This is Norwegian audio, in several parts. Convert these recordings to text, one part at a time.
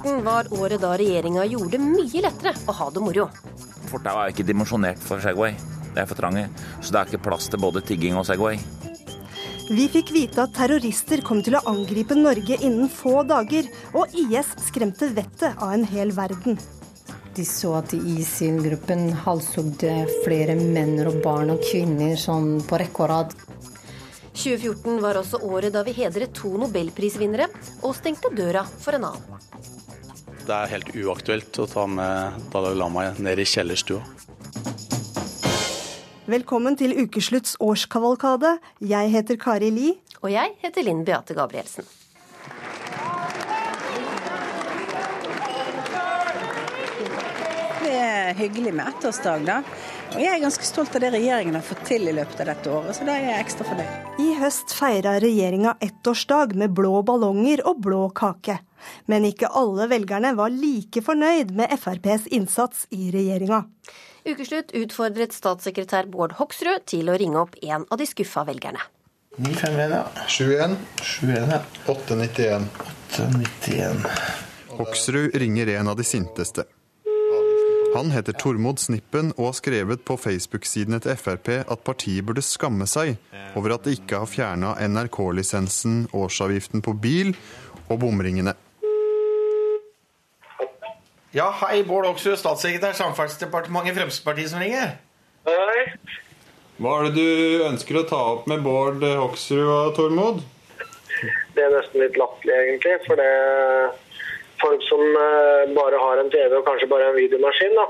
2014 var året da regjeringa gjorde det mye lettere å ha det moro. Fortauet er ikke dimensjonert for Segway. Det er for trange. Så det er ikke plass til både tigging og Segway. Vi fikk vite at terrorister kom til å angripe Norge innen få dager, og IS skremte vettet av en hel verden. De så at ISIL-gruppen halshogde flere menn og barn og kvinner sånn på rekke og rad. 2014 var også året da vi hedret to nobelprisvinnere og stengte døra for en annen. Det er helt uaktuelt å ta med Dalai Lama ned i kjellerstua. Velkommen til ukeslutts årskavalkade. Jeg heter Kari Li. Og jeg heter Linn Beate Gabrielsen. Det er hyggelig med ettårsdag, da. Og jeg er ganske stolt av det regjeringen har fått til i løpet av dette året, så da er jeg ekstra fornøyd. I høst feira regjeringa ettårsdag med blå ballonger og blå kake. Men ikke alle velgerne var like fornøyd med FrPs innsats i regjeringa. Ukeslutt utfordret statssekretær Bård Hoksrud til å ringe opp en av de skuffa velgerne. 951, ja. 71. 71, ja. 891. 891. Hoksrud ringer en av de sinteste. Han heter Tormod Snippen og har skrevet på Facebook-sidene til Frp at partiet burde skamme seg over at de ikke har fjerna NRK-lisensen, årsavgiften på bil og bomringene. Ja, hei, Bård Hoksrud, statssekretær, Samferdselsdepartementet, Fremskrittspartiet som ringer. Hei. Hva er det du ønsker å ta opp med Bård Hoksrud og Tormod? Det er nesten litt latterlig, egentlig. For det folk som eh, bare har en TV og kanskje bare en videomaskin, da,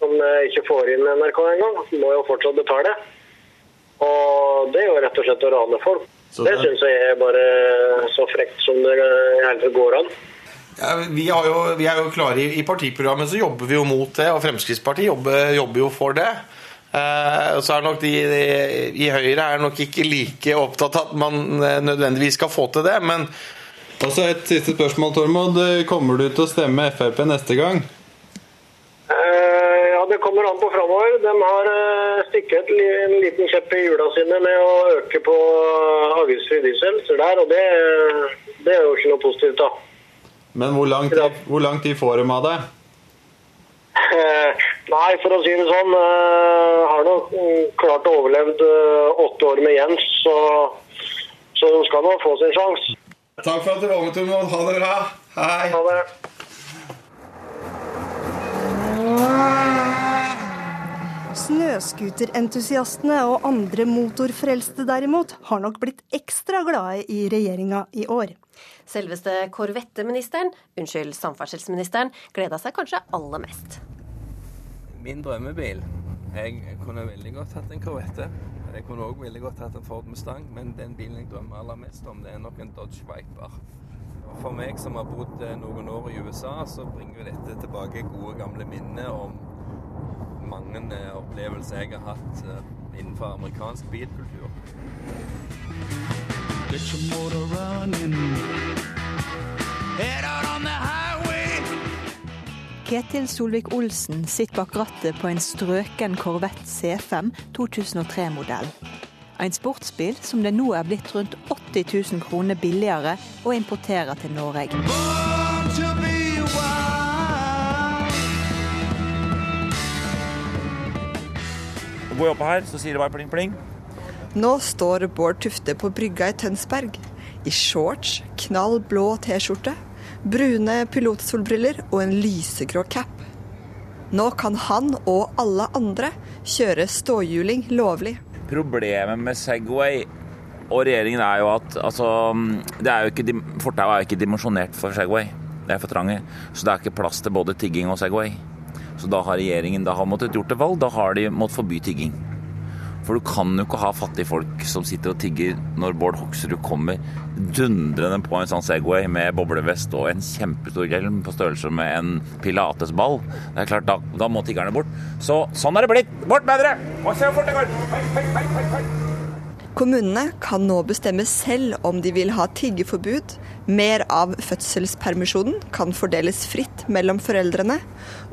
som eh, ikke får inn NRK engang, må jo fortsatt betale. Og det er jo rett og slett å rane folk. Så det det- syns jeg er bare så frekt som det i hele tatt går an. Ja, vi, har jo, vi er jo klare i, I partiprogrammet så jobber vi jo mot det, og Fremskrittspartiet jobber, jobber jo for det. Eh, så er nok de, de i Høyre er nok ikke like opptatt av at man eh, nødvendigvis skal få til det, men Og så et siste spørsmål, Tormod. Kommer du til å stemme Frp neste gang? Eh, ja, det kommer an på framover. De har eh, stikket en liten kjepp i hjula sine med å øke på avgiftsfri diesel. Så der, og det, det er jo ikke noe positivt, da. Men hvor lang tid, hvor lang tid får de av det? Eh, Nei, for å si det sånn, Jeg har nok mm, klart å overleve eh, åtte år med Jens, så, så skal nå få sin sjanse. Takk for at du var med, Tormod. Ha det bra. Hei. Ha det. Snøscooterentusiastene og andre motorfrelste derimot har nok blitt ekstra glade i regjeringa i år. Selveste korvetteministeren, unnskyld, samferdselsministeren, gleda seg kanskje aller mest. Min drømmebil Jeg kunne veldig godt hatt en korvette. Jeg kunne òg veldig godt hatt en Ford Mustang, men den bilen jeg drømmer aller mest om, det er nok en Dodge Viper. For meg som har bodd eh, noen år i USA, så bringer dette tilbake gode, gamle minner om mange opplevelser jeg har hatt eh, innenfor amerikansk bilkultur. Get your motor running. Head out on the highway. Ketil Solvik-Olsen sitter bak rattet på en strøken Corvette C5 2003-modell. En sportsbil som det nå er blitt rundt 80 000 kroner billigere å importere til Norge. Born to be wild. Går jeg opp her, så sier det bare pling, pling. Nå står Bård Tufte på brygga i Tønsberg. I shorts, knall blå T-skjorte, brune pilotsolbriller og en lysegrå cap. Nå kan han og alle andre kjøre ståhjuling lovlig. Problemet med Segway og regjeringen er jo at altså, det er jo ikke, Fortauet er jo ikke dimensjonert for Segway. Det er for trange. Så det er ikke plass til både tigging og Segway. Så da har regjeringen da har måttet gjort et valg. Da har de måttet forby tigging. For du kan jo ikke ha fattige folk som sitter og tigger når Bård Hoksrud kommer dundrende på en sånn Segway med boblevest og en kjempestor hjelm på størrelse med en pilatesball. Det er klart, da, da må tiggerne bort. Så sånn er det blitt. Bort med dere! Og se hvor fort det går! Hei, hei, hei, hei. Kommunene kan nå bestemme selv om de vil ha tiggeforbud. Mer av fødselspermisjonen kan fordeles fritt mellom foreldrene.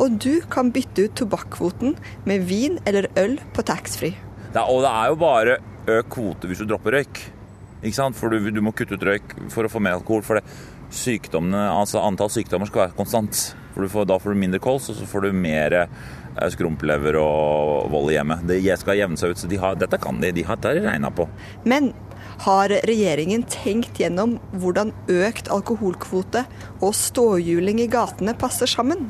Og du kan bytte ut tobakkvoten med vin eller øl på taxfree. Og det er jo bare økt kvote hvis du dropper røyk. Ikke sant? For du, du må kutte ut røyk for å få mer alkohol. For sykdommene, altså antall sykdommer skal være konstant. For får, da får du mindre kols, og så får du mer skrumplever og vold i hjemmet. Det skal jevne seg ut, så de har, dette kan de. De har dette regna på. Men har regjeringen tenkt gjennom hvordan økt alkoholkvote og ståhjuling i gatene passer sammen?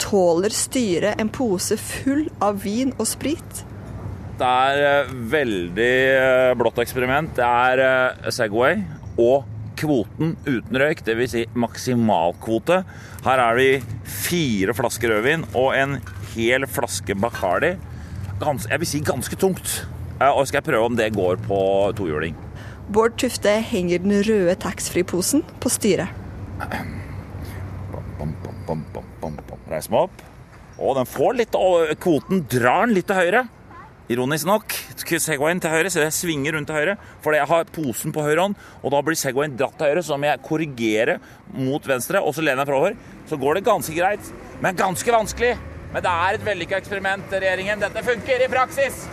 Tåler styret en pose full av vin og sprit? Det er eh, veldig eh, blått eksperiment. Det er eh, Segway og kvoten uten røyk, dvs. Si maksimalkvote. Her er det fire flasker rødvin og en hel flaske Bacardi. Gans, jeg vil si ganske tungt. Eh, Og skal jeg prøve om det går på tohjuling. Bård Tufte henger den røde taxfree-posen på styret. Bom, bom, bom, bom, bom, bom. Reis meg opp. Og den får litt og Kvoten drar den litt til høyre. Ironisk nok. Segwayen til høyre, så jeg svinger rundt til høyre. Fordi jeg har posen på høyre hånd, og da blir Segwayen dratt til høyre. Så må jeg korrigere mot venstre, og så lener jeg framover. Så går det ganske greit, men ganske vanskelig. Men det er et vellykka eksperiment, regjeringen. Dette funker i praksis.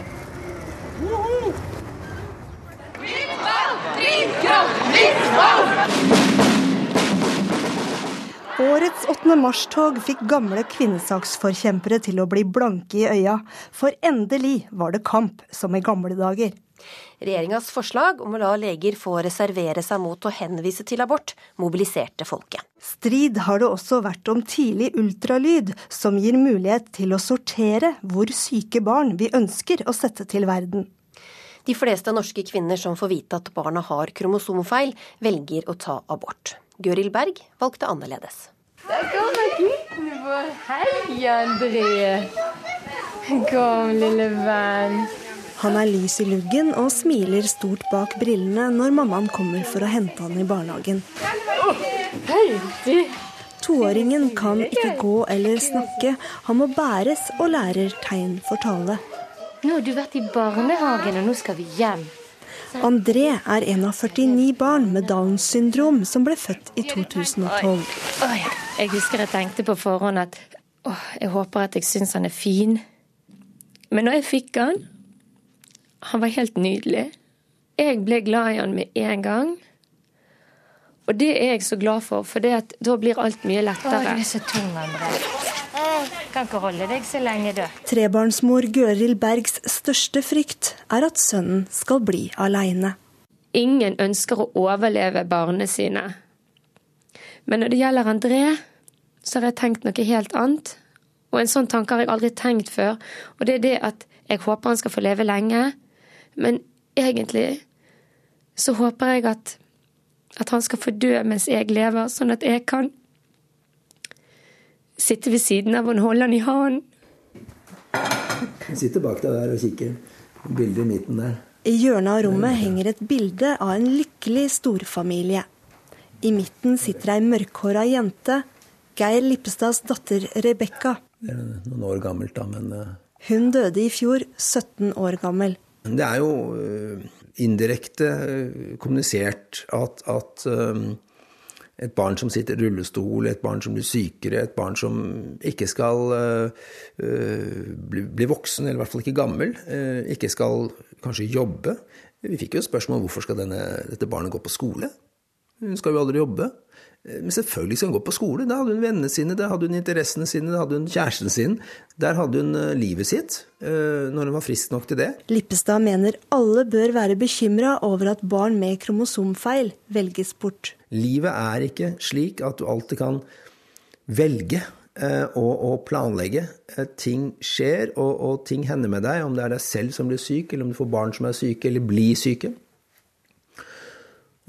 Årets 8. mars-tog fikk gamle kvinnesaksforkjempere til å bli blanke i øya, for endelig var det kamp som i gamle dager. Regjeringas forslag om å la leger få reservere seg mot å henvise til abort, mobiliserte folket. Strid har det også vært om tidlig ultralyd, som gir mulighet til å sortere hvor syke barn vi ønsker å sette til verden. De fleste norske kvinner som får vite at barna har kromosomfeil, velger å ta abort. Gøril Berg valgte annerledes. Der kommer gutten vår. Hei, André. Kom, lille venn. Han er lys i luggen og smiler stort bak brillene når mammaen kommer for å hente han i barnehagen. Toåringen kan ikke gå eller snakke, han må bæres og lærer tegn for tale. Nå har du vært i barnehagen, og nå skal vi hjem. André er en av 49 barn med Downs syndrom som ble født i 2012. Oi, jeg husker jeg tenkte på forhånd at å, jeg håper at jeg syns han er fin. Men når jeg fikk han, han var helt nydelig. Jeg ble glad i han med en gang. Og det er jeg så glad for, for det at da blir alt mye lettere. Å, du er så tung, André. Jeg kan ikke holde deg så lenge, du. Trebarnsmor Gøril Bergs største frykt er at sønnen skal bli aleine. Ingen ønsker å overleve barna sine. Men når det gjelder André, så har jeg tenkt noe helt annet. Og en sånn tanke har jeg aldri tenkt før. Og det er det at jeg håper han skal få leve lenge. Men egentlig så håper jeg at, at han skal få dø mens jeg lever, sånn at jeg kan sitte ved siden av han, holde han i hånden. Jeg sitter bak deg der og kikker. Bildet i midten der. I hjørnet av rommet henger et bilde av en lykkelig storfamilie. I midten sitter ei mørkhåra jente, Geir Lippestads datter Rebekka. Noen år gammelt, da, men eh, Hun døde i fjor, 17 år gammel. Det er jo eh, indirekte eh, kommunisert at, at et barn som sitter i rullestol, et barn som blir sykere, et barn som ikke skal eh, eh, bli, bli voksen, eller i hvert fall ikke gammel, eh, ikke skal kanskje jobbe. Vi fikk jo spørsmål om hvorfor skal denne, dette barnet gå på skole. Hun skal jo aldri jobbe. Men selvfølgelig skal hun gå på skole. Da hadde hun vennene sine, da hadde hun interessene sine, da hadde hun kjæresten sin. Der hadde hun livet sitt, når hun var frisk nok til det. Lippestad mener alle bør være bekymra over at barn med kromosomfeil velges bort. Livet er ikke slik at du alltid kan velge eh, og, planlegge. Eh, ting skjer, og, og ting hender med deg, om det er deg selv som blir syk, eller om du får barn som er syke, eller blir syke.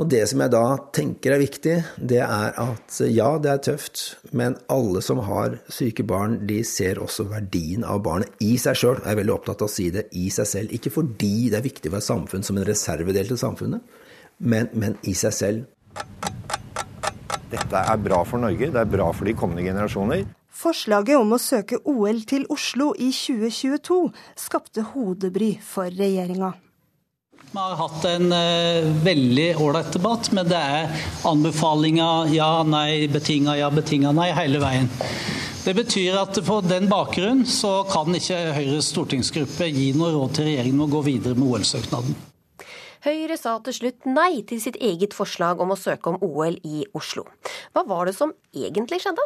Og det som jeg da tenker er viktig, det er at ja, det er tøft, men alle som har syke barn, de ser også verdien av barnet i seg sjøl. Jeg er veldig opptatt av å si det i seg selv. Ikke fordi det er viktig for et samfunn som en reservedel til samfunnet, men, men i seg selv. Dette er bra for Norge, det er bra for de kommende generasjoner. Forslaget om å søke OL til Oslo i 2022 skapte hodebry for regjeringa. Vi har hatt en eh, veldig ålreit debatt, men det er anbefalinger ja, nei, betinga ja, betinga nei hele veien. Det betyr at på den bakgrunn så kan ikke Høyres stortingsgruppe gi noe råd til regjeringen om å gå videre med OL-søknaden. Høyre sa til slutt nei til sitt eget forslag om å søke om OL i Oslo. Hva var det som egentlig skjedde?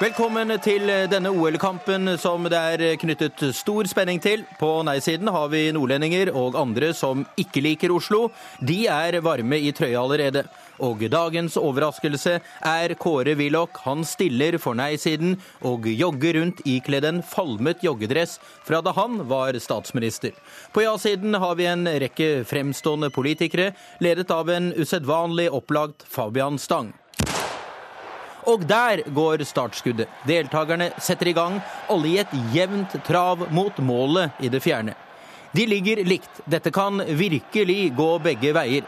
Velkommen til denne OL-kampen som det er knyttet stor spenning til. På nei-siden har vi nordlendinger og andre som ikke liker Oslo. De er varme i trøya allerede. Og dagens overraskelse er Kåre Willoch. Han stiller for nei-siden og jogger rundt ikledd en falmet joggedress fra da han var statsminister. På ja-siden har vi en rekke fremstående politikere, ledet av en usedvanlig opplagt Fabian Stang. Og der går startskuddet. Deltakerne setter i gang, alle i et jevnt trav mot målet i det fjerne. De ligger likt. Dette kan virkelig gå begge veier.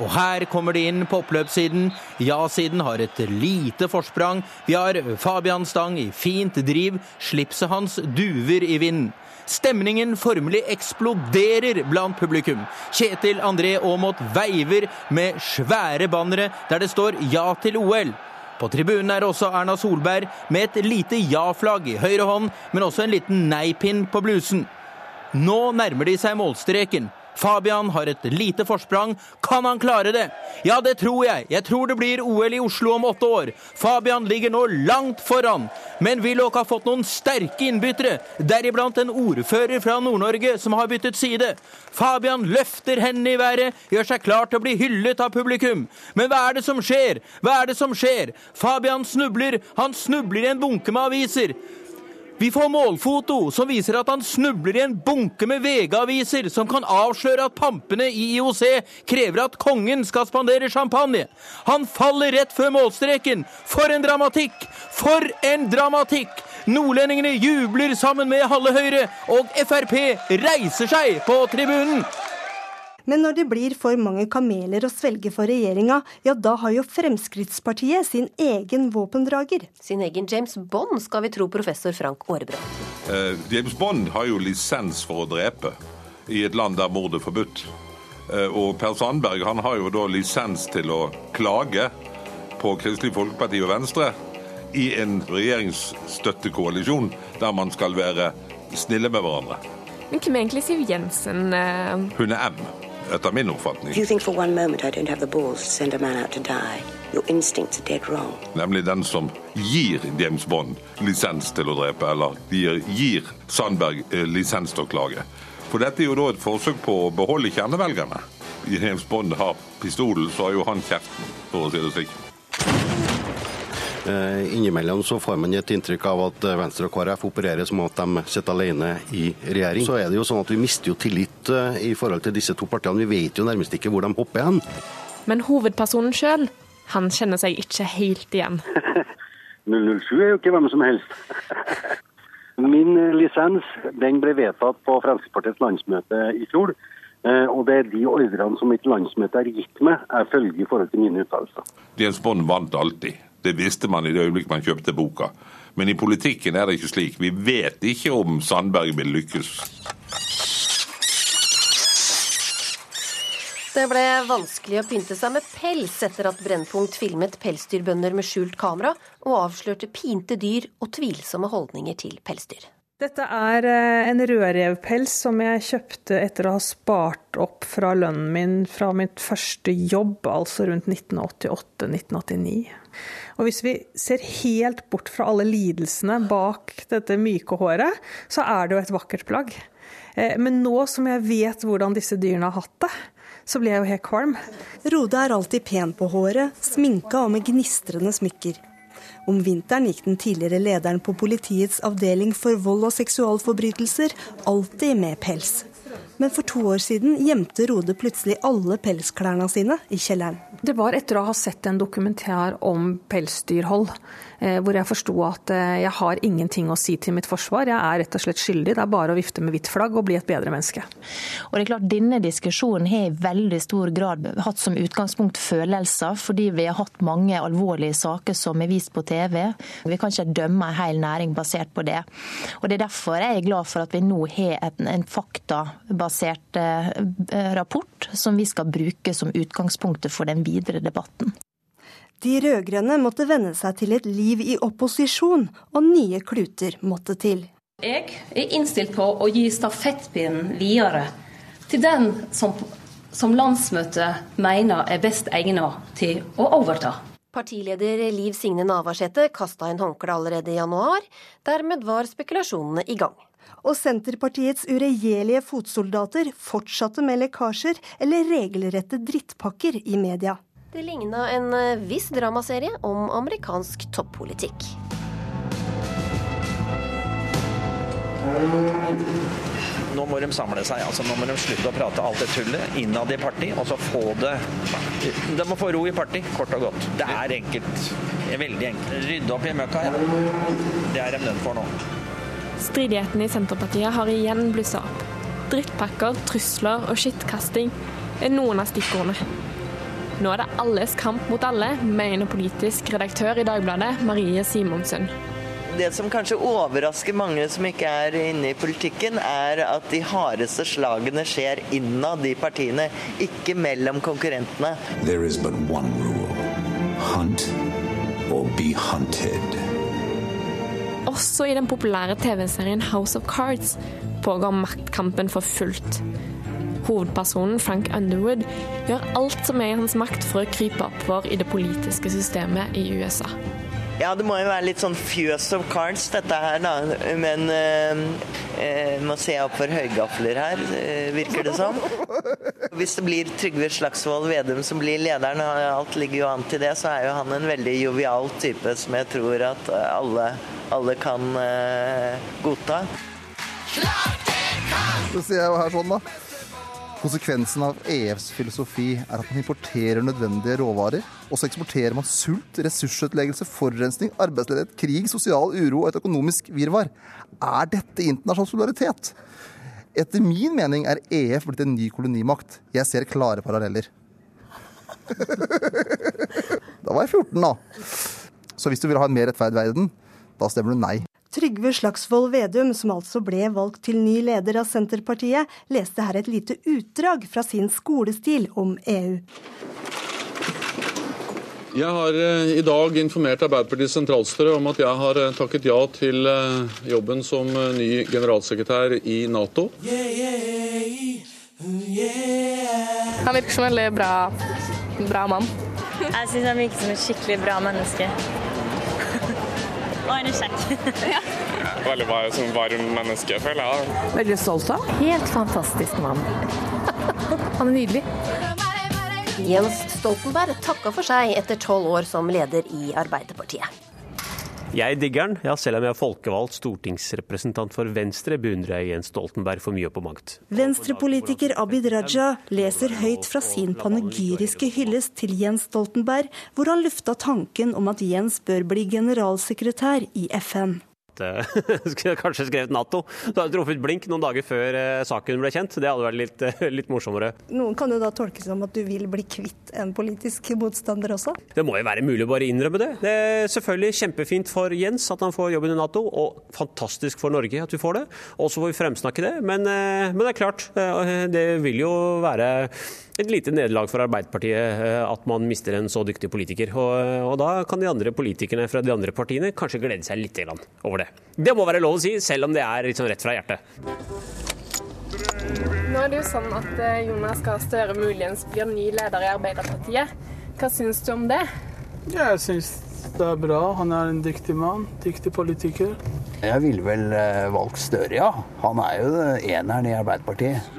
Og her kommer de inn på oppløpssiden. Ja-siden har et lite forsprang. Vi har Fabian Stang i fint driv. Slipset hans duver i vinden. Stemningen formelig eksploderer blant publikum. Kjetil André Aamodt veiver med svære bannere der det står 'Ja til OL'. På tribunen er også Erna Solberg med et lite ja-flagg i høyre hånd, men også en liten nei-pinn på blusen. Nå nærmer de seg målstreken. Fabian har et lite forsprang. Kan han klare det? Ja, det tror jeg. Jeg tror det blir OL i Oslo om åtte år. Fabian ligger nå langt foran. Men Willoch har fått noen sterke innbyttere, deriblant en ordfører fra Nord-Norge som har byttet side. Fabian løfter hendene i været, gjør seg klar til å bli hyllet av publikum. Men hva er det som skjer? Hva er det som skjer? Fabian snubler. Han snubler i en bunke med aviser. Vi får målfoto som viser at han snubler i en bunke med VG-aviser som kan avsløre at pampene i IOC krever at kongen skal spandere champagne. Han faller rett før målstreken. For en dramatikk! For en dramatikk! Nordlendingene jubler sammen med halve Høyre, og Frp reiser seg på tribunen. Men når det blir for mange kameler å svelge for regjeringa, ja da har jo Fremskrittspartiet sin egen våpendrager. Sin egen James Bond, skal vi tro professor Frank Aarebrot. Uh, James Bond har jo lisens for å drepe i et land der mord er forbudt. Uh, og Per Sandberg han har jo da lisens til å klage på Kristelig Folkeparti og Venstre i en regjeringsstøttekoalisjon der man skal være snille med hverandre. Men hvem er egentlig Siv Jensen? Uh... Hun er M, etter min oppfatning. If you think for one moment I don't have the balls to send a man out to die, your instincts are dead wrong. Nemlig den som gir James Bond lisens til å drepe, eller gir, gir Sandberg eh, lisens til å klage. For dette er jo da et forsøk på å beholde kjernevelgerne. James Bond har pistolen, så har jo han kjeften, for å si det slik. Eh, Innimellom så får man et inntrykk av at eh, Venstre og KrF opererer som at de sitter alene i regjering. Så er det jo sånn at vi mister jo tillit eh, i forhold til disse to partiene. Vi vet jo nærmest ikke hvor de hopper hen. Men hovedpersonen sjøl, han kjenner seg ikke helt igjen. 007 er jo ikke hvem som helst. Min lisens den ble vedtatt på Fremskrittspartiets landsmøte i fjor. eh, Og det er de ordrene som mitt landsmøte har gitt meg, jeg følger i forhold til mine uttalelser. Jens Bond vant alltid. Det visste man i det øyeblikket man kjøpte boka. Men i politikken er det ikke slik. Vi vet ikke om Sandberg vil lykkes. Det ble vanskelig å pynte seg med pels etter at Brennpunkt filmet pelsdyrbønder med skjult kamera og avslørte pinte dyr og tvilsomme holdninger til pelsdyr. Dette er eh, en rødrevpels som jeg kjøpte etter å ha spart opp fra lønnen min fra mitt første jobb, altså rundt 1988-1989. Og hvis vi ser helt bort fra alle lidelsene bak dette myke håret, så er det jo et vakkert plagg. Eh, Men nå som jeg vet hvordan disse dyrene har hatt det, så blir jeg jo helt kvalm. Rode er alltid pen på håret, sminka og med gnistrende smykker. Om vinteren gikk den tidligere lederen på politiets avdeling for vold og seksualforbrytelser alltid med pels. Men for to år siden gjemte Rode plutselig alle pelsklærne sine i kjelleren. Det var etter å ha sett en dokumentar om pelsdyrhold, eh, hvor jeg forsto at eh, jeg har ingenting å si til mitt forsvar. Jeg er rett og slett skyldig. Det er bare å vifte med hvitt flagg og bli et bedre menneske. Og det er klart Denne diskusjonen har i veldig stor grad hatt som utgangspunkt følelser, fordi vi har hatt mange alvorlige saker som er vist på TV. Vi kan ikke dømme en hel næring basert på det. Og Det er derfor jeg er glad for at vi nå har en, en faktabasert eh, rapport som vi skal bruke som utgangspunktet for den videre debatten. De rød-grønne måtte venne seg til et liv i opposisjon, og nye kluter måtte til. Jeg er innstilt på å gi stafettpinnen videre til den som, som landsmøtet mener er best egnet til å overta. Partileder Liv Signe Navarsete kasta inn håndkleet allerede i januar. Dermed var spekulasjonene i gang. Og Senterpartiets uregjerlige fotsoldater fortsatte med lekkasjer eller regelrette drittpakker i media. Det ligna en eh, viss dramaserie om amerikansk toppolitikk. Nå må de samle seg. altså Nå må de slutte å prate alt det tullet innad i parti, og så få det De må få ro i parti, kort og godt. Det er enkelt. Det er veldig enkelt. Rydde opp i møkka, ja. Det er de nødt for nå. Stridighetene i Senterpartiet har igjen blussa opp. Drittpakker, trusler og skittkasting er noen av stikkordene. Nå er det alles kamp mot alle, mener politisk redaktør i Dagbladet Marie Simonsen. Det som kanskje overrasker mange som ikke er inne i politikken, er at de hardeste slagene skjer innad i partiene, ikke mellom konkurrentene. There is but one rule hunt or be hunted. Også i den populære TV-serien House of Cards pågår maktkampen for fullt. Hovedpersonen Frank Underwood gjør alt som er i hans makt for å krype oppover i det politiske systemet i USA. Ja, det må jo være litt sånn fjøs of cards, dette her, da. Men eh, eh, må se opp for høygafler her, eh, virker det som. Hvis det blir Trygve Slagsvold Vedum som blir lederen, og alt ligger jo an til det, så er jo han en veldig jovial type som jeg tror at alle, alle kan eh, godta. Så sier jeg jo her sånn, da. Konsekvensen av EFs filosofi er at man importerer nødvendige råvarer, og så eksporterer man sult, ressursutleggelse, forurensning, arbeidsledighet, krig, sosial uro og et økonomisk virvar. Er dette internasjonal solidaritet? Etter min mening er EF blitt en ny kolonimakt. Jeg ser klare paralleller. da var jeg 14, da. Så hvis du vil ha en mer rettferdig verden, da stemmer du nei. Trygve Slagsvold Vedum, som altså ble valgt til ny leder av Senterpartiet, leste her et lite utdrag fra sin skolestil om EU. Jeg har eh, i dag informert Arbeiderpartiets sentralstyre om at jeg har eh, takket ja til eh, jobben som ny generalsekretær i Nato. Han virker som en veldig bra, bra mann. Jeg syns han virker som et skikkelig bra menneske. Og er kjekk. ja. Veldig bra som varm menneske, føler jeg. Veldig stolt av. Helt fantastisk mann. Han er nydelig. Jens Stoltenberg takka for seg etter tolv år som leder i Arbeiderpartiet. Jeg digger den. Ja, selv om jeg er folkevalgt stortingsrepresentant for Venstre, beundrer jeg Jens Stoltenberg for mye og på makt. Venstrepolitiker Abid Raja leser høyt fra sin panegyriske hyllest til Jens Stoltenberg, hvor han lufta tanken om at Jens bør bli generalsekretær i FN. Eh, kanskje skrevet Nato. Så hadde truffet blink noen dager før eh, saken ble kjent. Det hadde vært litt, eh, litt morsommere. Noen kan jo da tolkes som at du vil bli kvitt en politisk motstander også? Det må jo være mulig å bare innrømme det. Det er selvfølgelig kjempefint for Jens at han får jobben i Nato, og fantastisk for Norge at vi får det. Og så får vi fremsnakke det. Men, men det er klart, det vil jo være et lite nederlag for Arbeiderpartiet eh, at man mister en så dyktig politiker. Og, og da kan de andre politikerne fra de andre partiene kanskje glede seg litt over det. Det må være lov å si, selv om det er liksom rett fra hjertet. Nå er det jo sånn at eh, Jonas Gahr Støre muligens blir ny leder i Arbeiderpartiet. Hva syns du om det? Jeg syns det er bra. Han er en dyktig mann. Dyktig politiker. Jeg ville vel eh, valgt Støre, ja. Han er jo eneren i Arbeiderpartiet.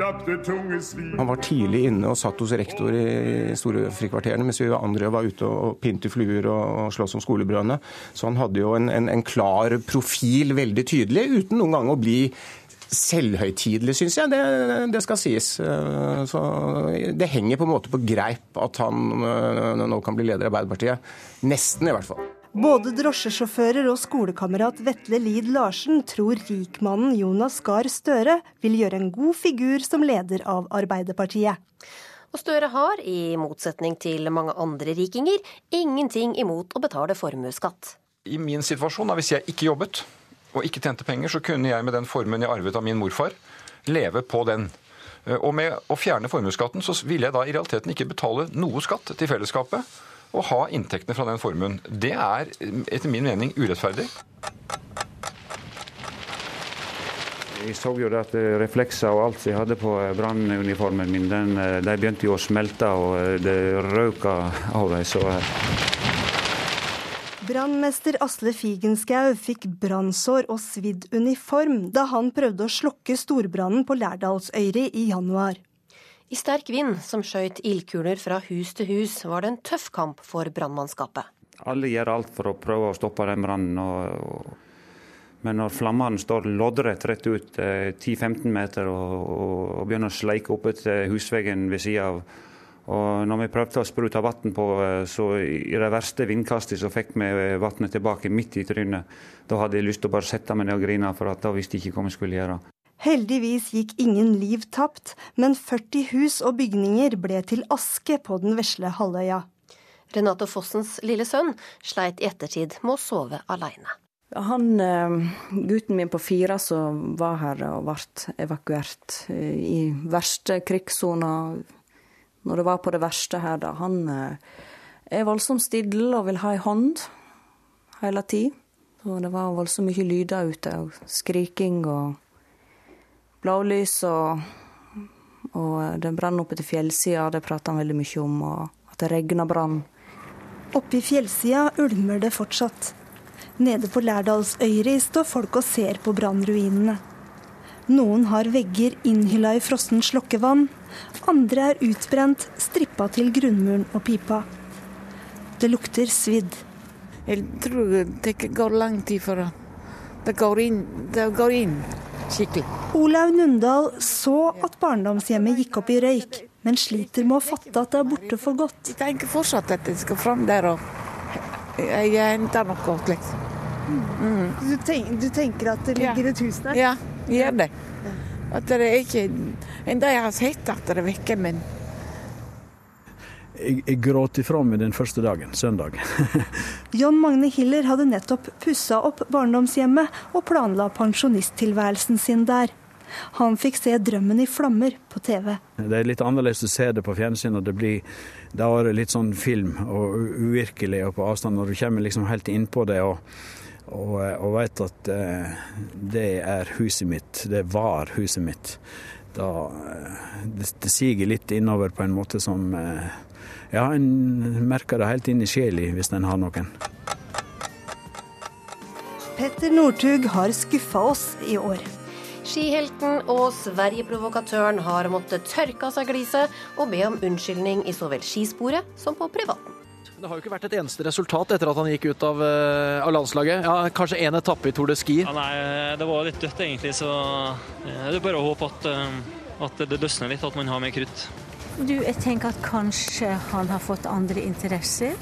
Han var tidlig inne og satt hos rektor i storefrikvarterene, mens vi andre var ute og pynte fluer og slåss om skolebrødene. Så han hadde jo en, en, en klar profil, veldig tydelig, uten noen gang å bli selvhøytidelig, syns jeg. Det, det skal sies. Eh, Så det henger på en måte på greip at han eh, nå kan bli leder i Arbeiderpartiet. Nesten, i hvert fall. Både drosjesjåfører og skolekamerat Vetle Lid Larsen tror rikmannen Jonas Gahr Støre vil gjøre en god figur som leder av Arbeiderpartiet. Og Støre har, i motsetning til mange andre rikinger, ingenting imot å betale formuesskatt. I min situasjon, da, hvis jeg ikke jobbet og ikke tjente penger, så kunne jeg med den formuen jeg arvet av min morfar, leve på den. Eh, Og med å fjerne formuesskatten, så ville jeg da i realiteten ikke betale noe skatt til fellesskapet og ha inntektene fra den formuen. Det er etter min mening urettferdig. Jeg så jo at eh, reflekser og alt jeg hadde på eh, brannuniformen min, den, eh, de begynte jo å smelte, og det røyka av dem. Så Brannmester Asle Figenschou fikk brannsår og svidd uniform da han prøvde å slokke storbrannen på Lærdalsøyri i januar. I sterk vind som skjøt ildkuler fra hus til hus, var det en tøff kamp for brannmannskapet. alle gjør alt for å prøve å stoppe den brannen. Men når flammene står loddrett rett ut eh, 10-15 meter og, og, og begynner å sleike opp etter husveggen ved sida av og når vi prøvde å sprute vann på, eh, så i det verste vindkastet så fikk vi vannet tilbake midt i trynet. Da hadde jeg lyst til å bare sette meg ned og grine, for at da visste jeg ikke hva vi skulle gjøre. Heldigvis gikk ingen liv tapt, men 40 hus og bygninger ble til aske på den vesle halvøya. Renato Fossens lille sønn sleit i ettertid med å sove aleine. Han, eh, gutten min på fire som var her og ble evakuert eh, i verste krigssona når det var på det verste her, da. Han eh, er voldsomt stille og vil ha ei hånd hele tida. Og det var voldsomt mye lyder ute, og skriking og blålys og Og det brann oppe til fjellsida, det prater han veldig mye om. Og at det regna brann. Oppe i fjellsida ulmer det fortsatt. Nede på Lærdalsøyri står folk og ser på brannruinene. Noen har vegger innhylla i frossen slokkevann. Andre er utbrent, strippa til grunnmuren og pipa. Det lukter svidd. Jeg tror det går lang tid før det går inn, det går inn skikkelig. Olaug Nundal så at barndomshjemmet gikk opp i røyk, men sliter med å fatte at det er borte for godt. Jeg tenker fortsatt at jeg skal fram der og jeg henter noe. Liksom. Mm. Du, tenk, du, tenker at det ligger et hus der? Ja, jeg gjør det. At det er ikke Enda jeg har sett at det er vekke, men jeg, jeg gråt ifra meg den første dagen, søndag. John Magne Hiller hadde nettopp pussa opp barndomshjemmet og planla pensjonisttilværelsen sin der. Han fikk se drømmen i flammer på TV. Det er litt annerledes å se det på fjernsyn, og det blir da er litt sånn film og uvirkelig og på avstand. Når du kommer liksom helt innpå det og, og, og vet at eh, det er huset mitt, det var huset mitt, da det, det siger litt innover på en måte som eh, ja, en merker det helt inn i sjela hvis en har noen. Petter Northug har skuffa oss i år. Skihelten og Sverigeprovokatøren har måttet tørke av seg gliset og be om unnskyldning i så vel skisporet som på privaten. Det har jo ikke vært et eneste resultat etter at han gikk ut av, av landslaget. Ja, Kanskje én etappe i Tour de Ski? Ja, nei, det var litt dødt egentlig, så det er bare å håpe at, at det løsner litt, at man har mer krutt. Du, jeg tenker at kanskje han har fått andre interesser.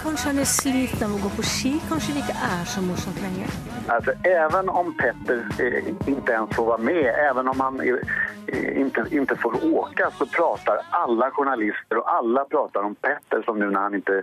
Kanskje han er sliten av å gå på ski. Kanskje det ikke er så morsomt lenger. Altså, Even om Petter ikke ens får være med, even om han ikke, ikke får åke, så prater alle journalister og alle prater om Petter, som nå når han ikke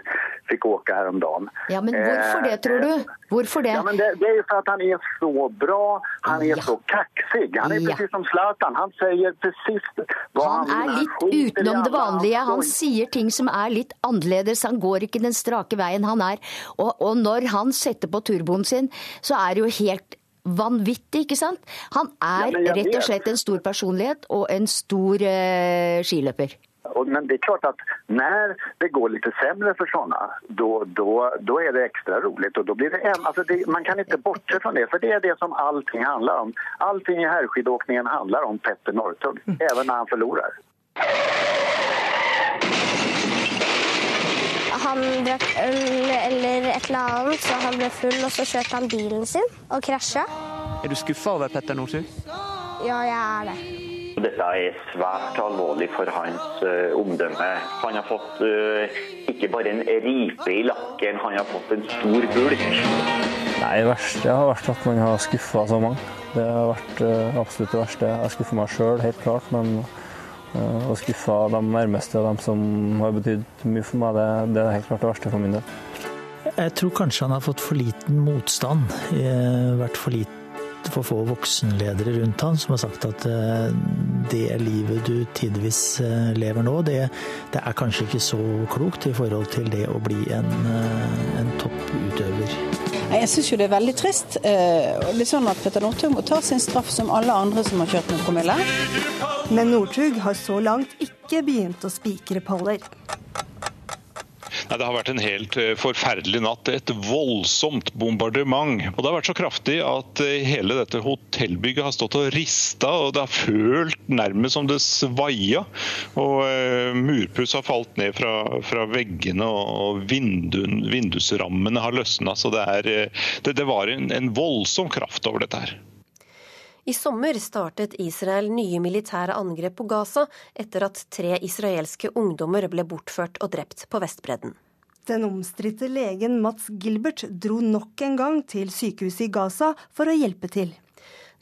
fikk åke her om dagen. Ja, men hvorfor det, tror du? Hvorfor det? Ja, men det, det er jo for at han er så bra. Han er ja. så kaksig. Han er ja. precis som Zlatan. Han sier precis han er litt utenom det vanlige. Han sier ting som er litt annerledes. Han går ikke den strake veien han er. Og, og når han setter på turboen sin, så er det jo helt vanvittig, ikke sant? Han er rett og slett en stor personlighet og en stor uh, skiløper. Men det er klart at når det går litt sämre for sånne, da er det ekstra rolig. då blir det, altså det, man kan ikke bortse fra det, for det er det som allting handler om. Allting i herrskidåkningen handler om Petter Northug, even når han forlorer. Han drakk øl eller et eller annet, så han ble full, og så kjørte han bilen sin og krasja. Er du skuffa over Petter Northug? Ja, jeg er det. Dette er svært alvorlig for hans uh, omdømme. Han har fått uh, ikke bare en ripe i lakken, han har fått en stor bulk. Nei, Det verste har vært at man har skuffa så mange. Det har vært uh, absolutt det verste. Jeg skuffa meg sjøl, helt klart. Men å skuffe de nærmeste og de som har betydd mye for meg, det, det er helt klart det verste for min del. Jeg tror kanskje han har fått for liten motstand. Vært for lite for få voksenledere rundt han som har sagt at det livet du tidvis lever nå, det, det, er kanskje ikke så klokt i forhold til det å bli en, en topputøver. Jeg syns jo det er veldig trist. litt det er sånn at Petter Northug må ta sin straff som alle andre som har kjørt med promille. Men Northug har så langt ikke begynt å spikre paller. Nei, Det har vært en helt eh, forferdelig natt. Et voldsomt bombardement. Og Det har vært så kraftig at eh, hele dette hotellbygget har stått og rista, og det har følt nærmest som det svaia. Og uh, Murpuss har falt ned fra, fra veggene, og vinduen, vindusrammene har løsna. Så det, er, det, det var en, en voldsom kraft over dette her. I sommer startet Israel nye militære angrep på Gaza etter at tre israelske ungdommer ble bortført og drept på Vestbredden. Den omstridte legen Mats Gilbert dro nok en gang til sykehuset i Gaza for å hjelpe til.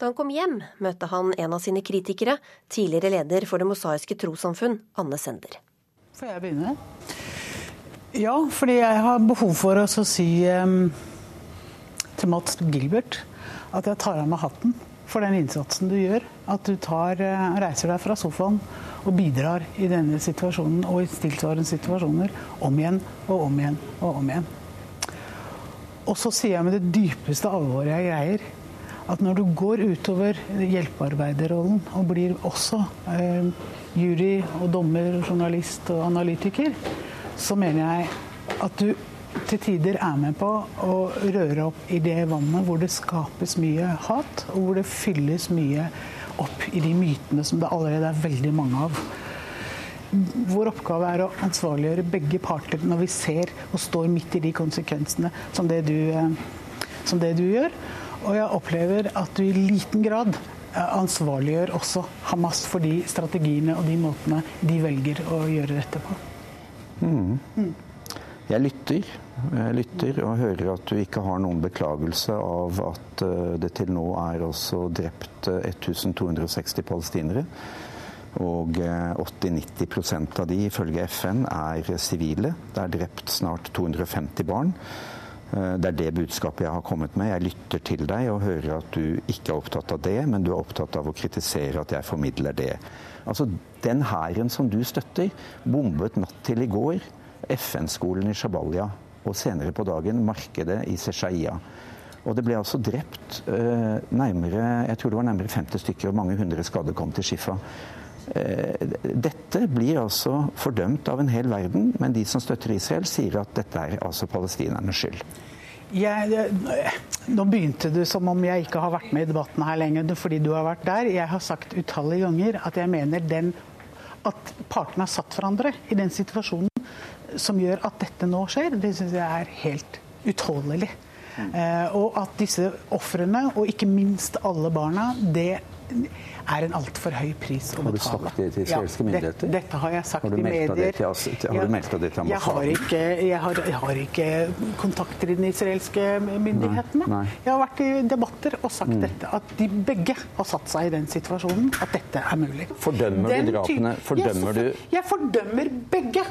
Da han kom hjem, møtte han en av sine kritikere, tidligere leder for Det mosaiske trossamfunn, Anne Sender. Får jeg begynne? Ja, fordi jeg har behov for å si um, til Mats Gilbert at jeg tar av meg hatten for den innsatsen du gjør. At du tar, eh, reiser deg fra sofaen og bidrar i denne situasjonen og i tilsvarende situasjoner om igjen og om igjen og om igjen. Og så sier jeg med det dypeste alvoret jeg greier, at når du går utover hjelpearbeiderrollen og blir også eh, jury og dommer, journalist og analytiker, så mener jeg at du til tider er med på å røre opp i det vannet hvor det skapes mye hat, og hvor det fylles mye opp i de mytene som det allerede er veldig mange av. Vår oppgave er å ansvarliggjøre begge parter når vi ser og står midt i de konsekvensene som det du, eh, som det du gjør. Og jeg opplever at du i liten grad eh, ansvarliggjør også Hamas for de strategiene og de måtene de velger å gjøre dette på. Mm. mm. Jeg lytter. Jeg lytter og hører at du ikke har noen beklagelse av at eh, det til nå er også drept 1260 eh, palestinere. Og 80-90 eh, av de, ifølge FN, er sivile. Det er drept snart 250 barn. Det er det budskapet jeg har kommet med. Jeg lytter til deg og hører at du ikke er opptatt av det, men du er opptatt av å kritisere at jeg formidler det. Altså, Den hæren som du støtter, bombet natt til i går FN-skolen i Shabalia og senere på dagen markedet i Seshaia. Og det ble altså drept eh, nærmere, jeg tror det var nærmere 50 stykker, og mange hundre skadde kom til Shifa. Eh, dette blir altså fordømt av en hel verden, men de som støtter Israel, sier at dette er altså palestinernes skyld. Jeg, nå begynte du som om jeg ikke har vært med i debatten her lenger fordi du har vært der. Jeg har sagt utallige ganger at jeg mener den, at partene har satt hverandre i den situasjonen som gjør at dette nå skjer, det syns jeg er helt utholdelig. Mm. Eh, og at disse ofrene, og ikke minst alle barna, det er en altfor høy pris å betale. Har du sagt det til israelske ja, myndigheter? Dette, har jeg sagt i medier. Til, har du meldt det til ambassaden? Jeg har, ikke, jeg, har, jeg har ikke kontakter i den israelske myndighetene. Nei, nei. Jeg har vært i debatter og sagt mm. dette, at de begge har satt seg i den situasjonen at dette er mulig. Fordømmer du drapene? Fordømmer jeg, du Jeg fordømmer begge.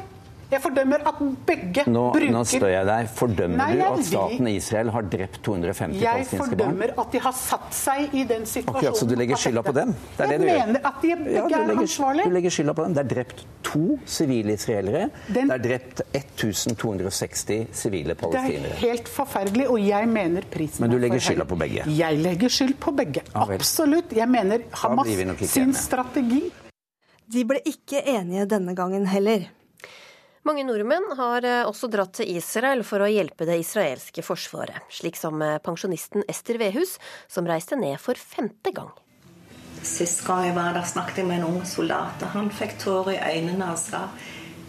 Jeg fordømmer at begge nå, bruker Nå spør jeg deg. Fordømmer Nei, du at staten Israel har drept 250 palestinske barn? Jeg fordømmer at de har satt seg i den situasjonen. Akkurat, så du legger skylda på dem? Det er jeg det du mener at de begge ja, er ansvarlige. Du legger skylda på dem. Det er drept to sivile israelere. Den, det er drept 1260 sivile palestinere. Det er helt forferdelig, og jeg mener prisen Men du legger skylda på begge? Jeg legger skyld på begge. Absolutt. Jeg mener Hamas sin strategi De ble ikke enige denne gangen heller. Mange nordmenn har eh, også dratt til Israel for å hjelpe det israelske forsvaret, slik som eh, pensjonisten Ester Vehus, som reiste ned for femte gang. Sist gang jeg var der, snakket jeg med en ung soldat, og han fikk tårer i øynene og sa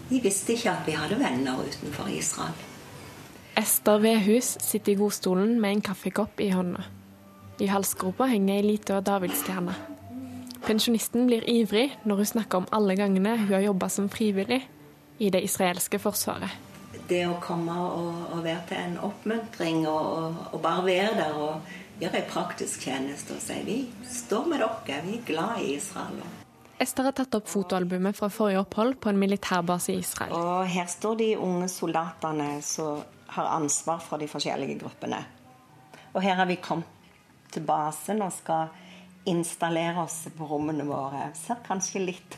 de visste ikke at vi hadde venner utenfor Israel. Ester Vehus sitter i godstolen med en kaffekopp i hånda. I halsgropa henger ei lita davidsstjerne. Pensjonisten blir ivrig når hun snakker om alle gangene hun har jobba som frivillig i det israelske forsvaret. Det å komme og, og være til en oppmuntring og, og, og, bare være der og gjøre en praktisk tjeneste og si vi står med dere, vi er glad i Israel. Ester har tatt opp fotoalbumet fra forrige opphold på en militærbase i Israel. Og Her står de unge soldatene som har ansvar for de forskjellige gruppene. Og her har vi kommet til basen og skal installere oss på rommene våre. Ser kanskje litt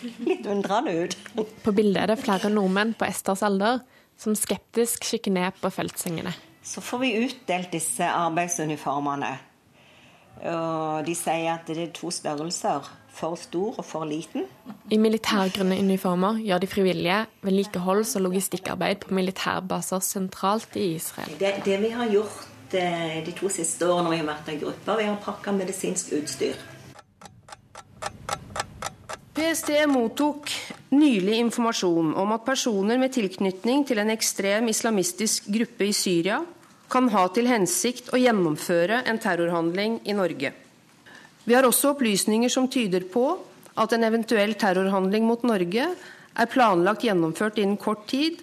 litt undrende ut. På bildet er det flere nordmenn på Esters alder som skeptisk kikker ned på feltsengene. Så får vi utdelt disse arbeidsuniformene. Og de sier at det er to størrelser. For stor og for liten. I militærgrønne uniformer gjør de frivillige vedlikeholds- og logistikkarbeid på militærbaser sentralt i Israel. Det, det vi har gjort eh, de to siste årene når vi har vært en gruppe, vi har pakka medisinsk utstyr. PST mottok nylig informasjon om at personer med tilknytning til en ekstrem islamistisk gruppe i Syria kan ha til hensikt å gjennomføre en terrorhandling i Norge. Vi har også opplysninger som tyder på at en eventuell terrorhandling mot Norge er planlagt gjennomført innen kort tid.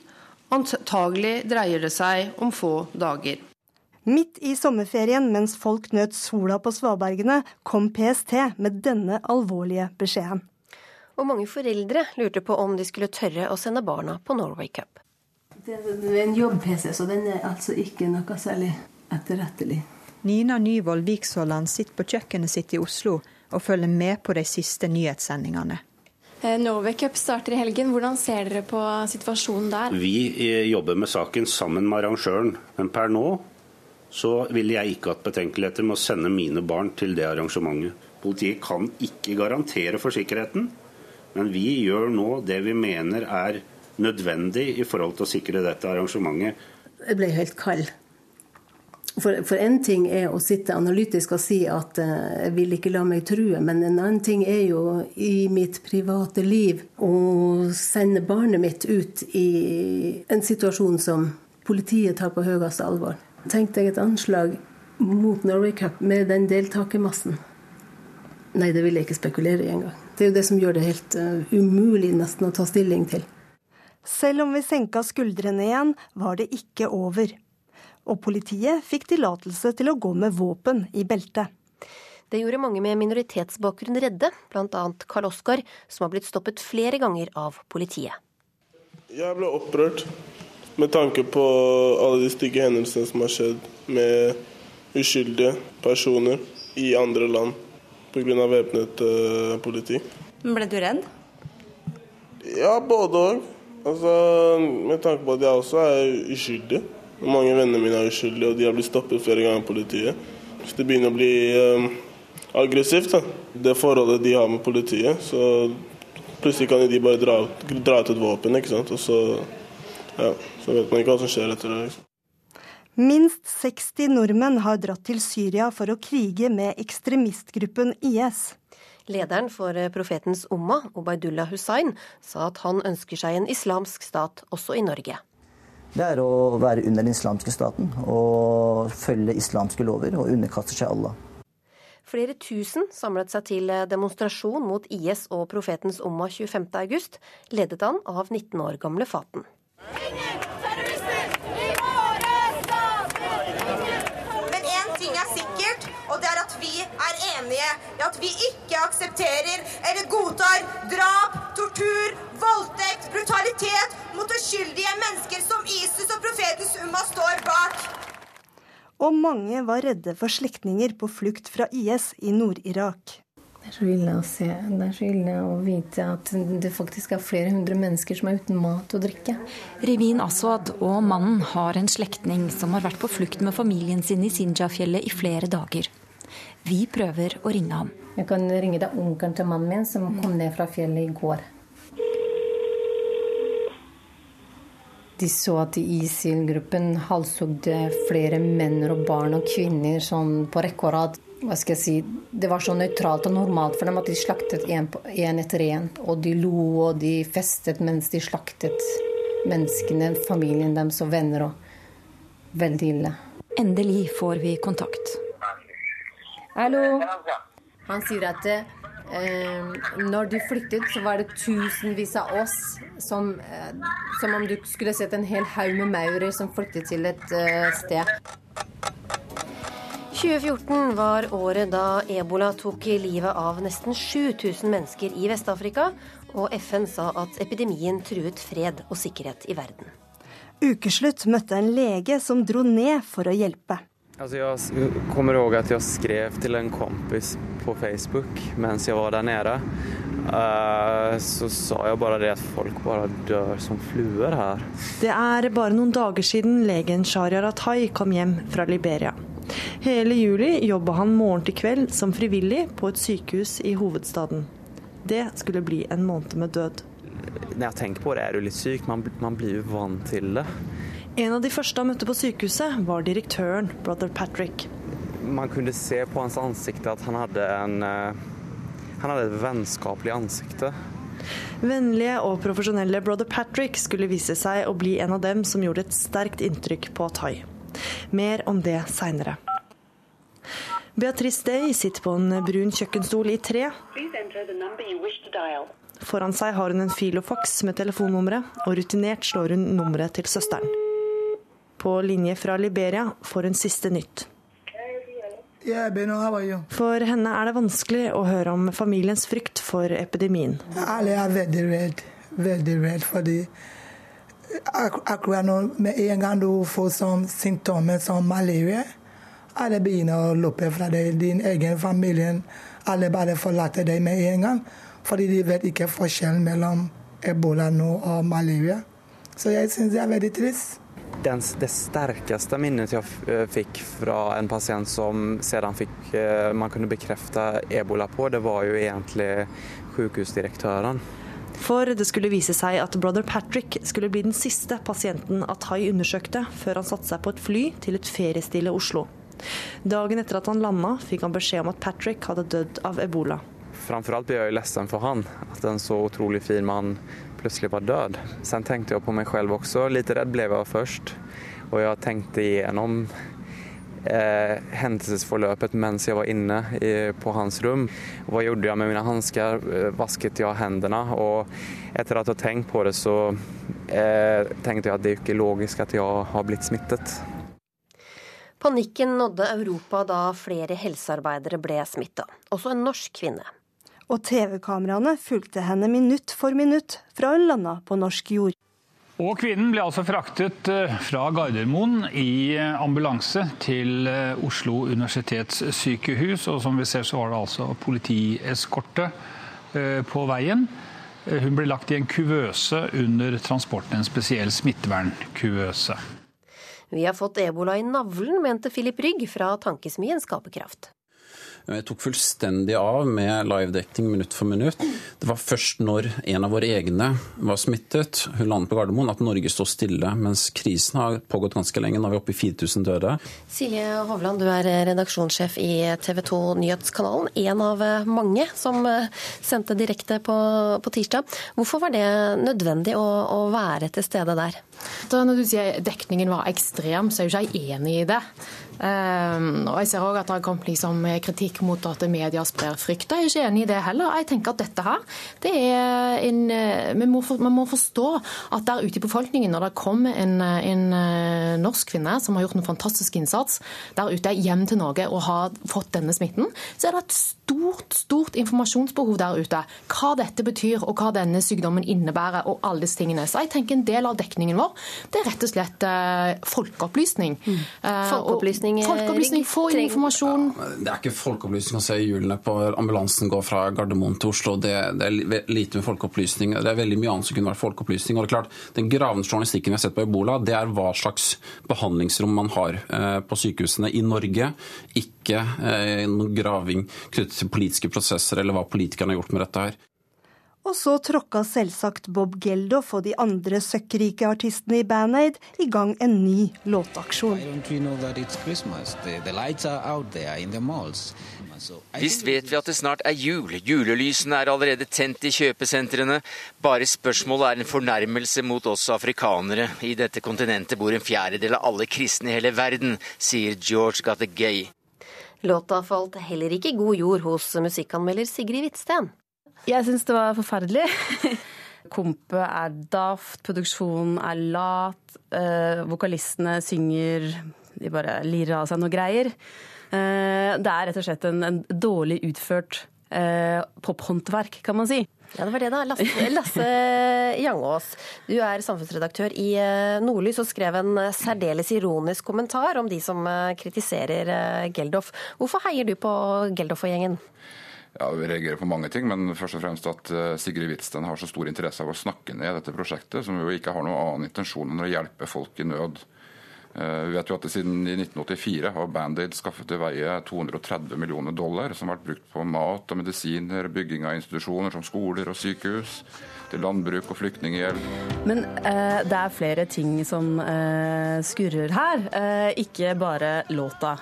Antagelig dreier det seg om få dager. Midt i sommerferien mens folk nøt sola på svabergene, kom PST med denne alvorlige beskjeden. Og mange foreldre lurte på om de skulle tørre å sende barna på Norway Cup. Det er en jobb-PC, så den er altså ikke noe særlig etterrettelig. Nina Nyvold Viksåland sitter på kjøkkenet sitt i Oslo og følger med på de siste nyhetssendingene. Eh, Norway Cup starter i helgen. Hvordan ser dere på situasjonen der? Vi eh, jobber med saken sammen med arrangøren, men per nå så ville jeg ikke hatt betenkeligheter med å sende mine barn til det arrangementet. Politiet kan ikke garantere for sikkerheten, men vi gjør nå det vi mener er nødvendig i forhold til å sikre dette arrangementet. Jeg ble helt kald. For, for en ting er å sitte analytisk og si at uh, jeg vil ikke la meg true, men en annen ting er jo i mitt private liv å sende barnet mitt ut i en situasjon som politiet tar på høyeste alvor. Tenk deg et anslag mot Norway Cup med den deltakermassen. Nei, det vil jeg ikke spekulere i engang. Det er jo det som gjør det helt uh, umulig nesten å ta stilling til. Selv om vi senka skuldrene igjen, var det ikke over og politiet fikk tillatelse til å gå med våpen i beltet. Det gjorde mange med minoritetsbakgrunn redde, bl.a. Karl Oskar, som har blitt stoppet flere ganger av politiet. Jeg ble opprørt med tanke på alle de stygge hendelsene som har skjedd med uskyldige personer i andre land pga. væpnet uh, politi. Men Ble du redd? Ja, både òg. Altså, med tanke på at jeg også er uskyldig. Mange venner mine er uskyldige, og de har blitt stoppet flere ganger av politiet. Hvis det begynner å bli um, aggressivt, da, det forholdet de har med politiet, så plutselig kan de bare dra, dra ut et våpen, ikke sant. Og så, ja, så vet man ikke hva som skjer etter det. Liksom. Minst 60 nordmenn har dratt til Syria for å krige med ekstremistgruppen IS. Lederen for Profetens Umma, Obaidullah Hussain, sa at han ønsker seg en islamsk stat også i Norge det er å være under den islamske staten og følge islamske lover og underkaste seg Allah. Flere tusen samlet seg til demonstrasjon mot IS og profetens Umma 25.8, ledet an av 19 år gamle Faten. Men én ting er sikkert, og det er at vi er enige i at vi ikke aksepterer eller godtar drap, tortur, voldtekt, brutalitet mot uskyldige mennesker som ISIS og profetens Umma står bak. Og mange var redde for slektninger på flukt fra IS i Nord-Irak. Det er så ille å se. Det er så ille å vite at det faktisk er flere hundre mennesker som er uten mat og drikke. Rivin Aswad og mannen har en slektning som har vært på flukt med familien sin i Sinjafjellet i flere dager. Vi prøver å ringe ham. Jeg kan ringe deg onkelen til mannen min som kom ned fra fjellet i går. De så at ISIL-gruppen halshugde flere menn og barn og kvinner sånn på rekke og rad. Hva skal jeg si, Det var så nøytralt og normalt for dem at de slaktet én etter én. Og de lo og de festet mens de slaktet menneskene, familien deres og venner. og Veldig ille. Endelig får vi kontakt. Hallo. Han sier at Eh, når de flyttet, så var det tusenvis av oss som, eh, som om du skulle sett en hel haug med maurer som flyttet til et eh, sted. 2014 var året da ebola tok livet av nesten 7000 mennesker i Vest-Afrika, og FN sa at epidemien truet fred og sikkerhet i verden. Ukeslutt møtte en lege som dro ned for å hjelpe. Altså, jeg kommer ihåg at jeg skrev til en kompis på Facebook mens jeg var der nede. Uh, så sa jeg bare det at folk bare dør som fluer her. Det er bare noen dager siden legen Sharia Ratai kom hjem fra Liberia. Hele juli jobba han morgen til kveld som frivillig på et sykehus i hovedstaden. Det skulle bli en måned med død. Når jeg tenker på det, er du litt syk. Man, man blir jo vant til det. En av de første han møtte på sykehuset, var direktøren, brother Patrick. Man kunne se på hans ansikt at han hadde, en, eh, han hadde et vennskapelig ansikt. Vennlige og profesjonelle brother Patrick skulle vise seg å bli en av dem som gjorde et sterkt inntrykk på Thai. Mer om det seinere. Beatrice Day sitter på en brun kjøkkenstol i tre. Foran seg har hun en filofax med telefonnummeret, og rutinert slår hun nummeret til søsteren på linje fra Liberia får hun siste nytt. For henne er det vanskelig å høre om familiens frykt for epidemien. Alle er veldig redd, veldig redd fordi ak akkurat nå, med en gang du får sånn symptomer som malaria, alle begynner å løpe fra deg, din egen familie. Alle bare forlater deg med en gang, fordi de vet ikke forskjellen mellom ebola nå og malaria. Så jeg syns det er veldig trist den, det sterkeste minnet jeg eh, fikk fra en pasient som siden fikk, eh, man kunne bekrefte ebola på, det var jo egentlig sykehusdirektøren. For det skulle vise seg at brother Patrick skulle bli den siste pasienten Atai undersøkte, før han satte seg på et fly til et feriestille Oslo. Dagen etter at han landa, fikk han beskjed om at Patrick hadde dødd av ebola. Framfor alt ble jeg ledsen for han, at en så utrolig fin mann plutselig var død. Sen tenkte jeg på meg selv også. Litt redd ble jeg først. Og jeg tenkte igjennom eh, hendelsesforløpet mens jeg var inne i, på hans rom. Hva gjorde jeg med mine hansker? Eh, vasket jeg hendene? Og etter at jeg har tenkt på det, så eh, tenkte jeg at det er ikke logisk at jeg har blitt smittet. Panikken nådde Europa da flere helsearbeidere ble smitta, også en norsk kvinne og TV-kameraene fulgte henne minutt for minutt fra hun landa på norsk jord. Og kvinnen ble altså fraktet eh, fra Gardermoen i eh, ambulanse til eh, Oslo universitetssykehus. Og som vi ser så var det altså politieskorte på veien. Hun ble lagt i en kuvøse under transporten, en spesiell smittevernkuvøse. Vi har fått ebola i navlen, mente Filip Rygg fra tankesmien Skaperkraft. Jeg tok fullstendig av med livedekning minutt for minutt. Det var først når en av våre egne var smittet, hun landet på Gardermoen, at Norge sto stille. Mens krisen har pågått ganske lenge. Nå er vi oppe i 4000 døde. Silje Hovland, du er redaksjonssjef i TV 2 Nyhetskanalen. En av mange som sendte direkte på, på tirsdag. Hvorfor var det nødvendig å, å være til stede der? Da når du sier dekningen var ekstrem, så er jo ikke jeg enig i det. Um, og Jeg ser også at det har kommet liksom kritikk mot at media sprer frykt. Jeg er ikke enig i det heller. Jeg tenker at dette her, det er en, eh, vi må, for, man må forstå at der ute i befolkningen, når det kommer en, en, eh, norsk kvinne som har gjort en fantastisk innsats der ute hjem til Norge og har fått denne smitten, så er det et stort stort informasjonsbehov der ute. Hva dette betyr og hva denne sykdommen innebærer og alle disse tingene. Så jeg tenker en del av dekningen vår det er rett og slett uh, folkeopplysning. Mm. Folkeopplysning folkeopplysning? Folkeopplysning, Få informasjon. Ja, det er ikke folkeopplysning å se hjulene på ambulansen gå fra Gardermoen til Oslo. Det, det, er lite med folkeopplysning. Det er veldig mye annet som kunne vært folkeopplysning. Og det er klart, Den gravende journalistikken vi har sett på ebola, det er hva slags behandlingsrom man har eh, på sykehusene i Norge. Ikke eh, noen graving knyttet til politiske prosesser eller hva politikerne har gjort med dette her. Og så tråkka selvsagt Bob Geldof og de andre søkkrike artistene i Band Aid i gang en ny låtaksjon. Visst vet vi at det snart er jul. Julelysene er allerede tent i kjøpesentrene. Bare spørsmålet er en fornærmelse mot oss afrikanere. I dette kontinentet bor en fjerdedel av alle kristne i hele verden, sier George Gattegay. Låta falt heller ikke god jord hos musikkanmelder Sigrid Hvitsten. Jeg syns det var forferdelig. Kompet er daft, produksjonen er lat, øh, vokalistene synger De bare lirer av seg noe greier. Uh, det er rett og slett en, en dårlig utført eh, pophåndverk, kan man si. Ja, det var det, da. Lasse, Lasse Jangås, du er samfunnsredaktør i eh, Nordlys og skrev en særdeles ironisk kommentar om de som eh, kritiserer eh, Geldof. Hvorfor heier du på Geldof og gjengen? Ja, Vi reagerer på mange ting, men først og fremst at Sigrid Hvitsten har så stor interesse av å snakke ned dette prosjektet, som jo ikke har noen annen intensjon enn å hjelpe folk i nød. Eh, vi vet jo at Siden 1984 har Band-Aid skaffet til veie 230 millioner dollar, som har vært brukt på mat og medisiner, bygging av institusjoner som skoler og sykehus, til landbruk og flyktninghjelp. Men eh, det er flere ting som eh, skurrer her, eh, ikke bare låta.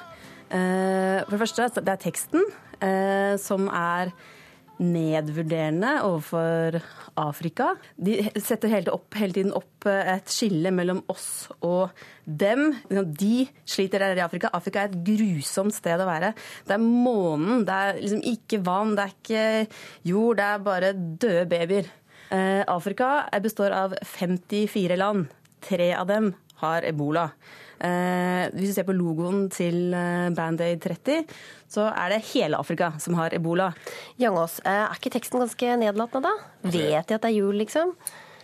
Eh, for det første, det er teksten, eh, som er nedvurderende overfor Afrika. De setter hele, opp, hele, tiden opp eh, et skille mellom oss og dem. De sliter der i Afrika. Afrika er et grusomt sted å være. Det er månen, det er liksom ikke vann, det er ikke jord, det er bare døde babyer. Eh, Afrika består av 54 land. Tre av dem har ebola. Eh, hvis du ser på logoen til eh, Band-Aid 30, så er det hele Afrika som har ebola. Jangås, eh, er ikke teksten ganske nedlatende, da? Altså, Vet de at det er jul, liksom?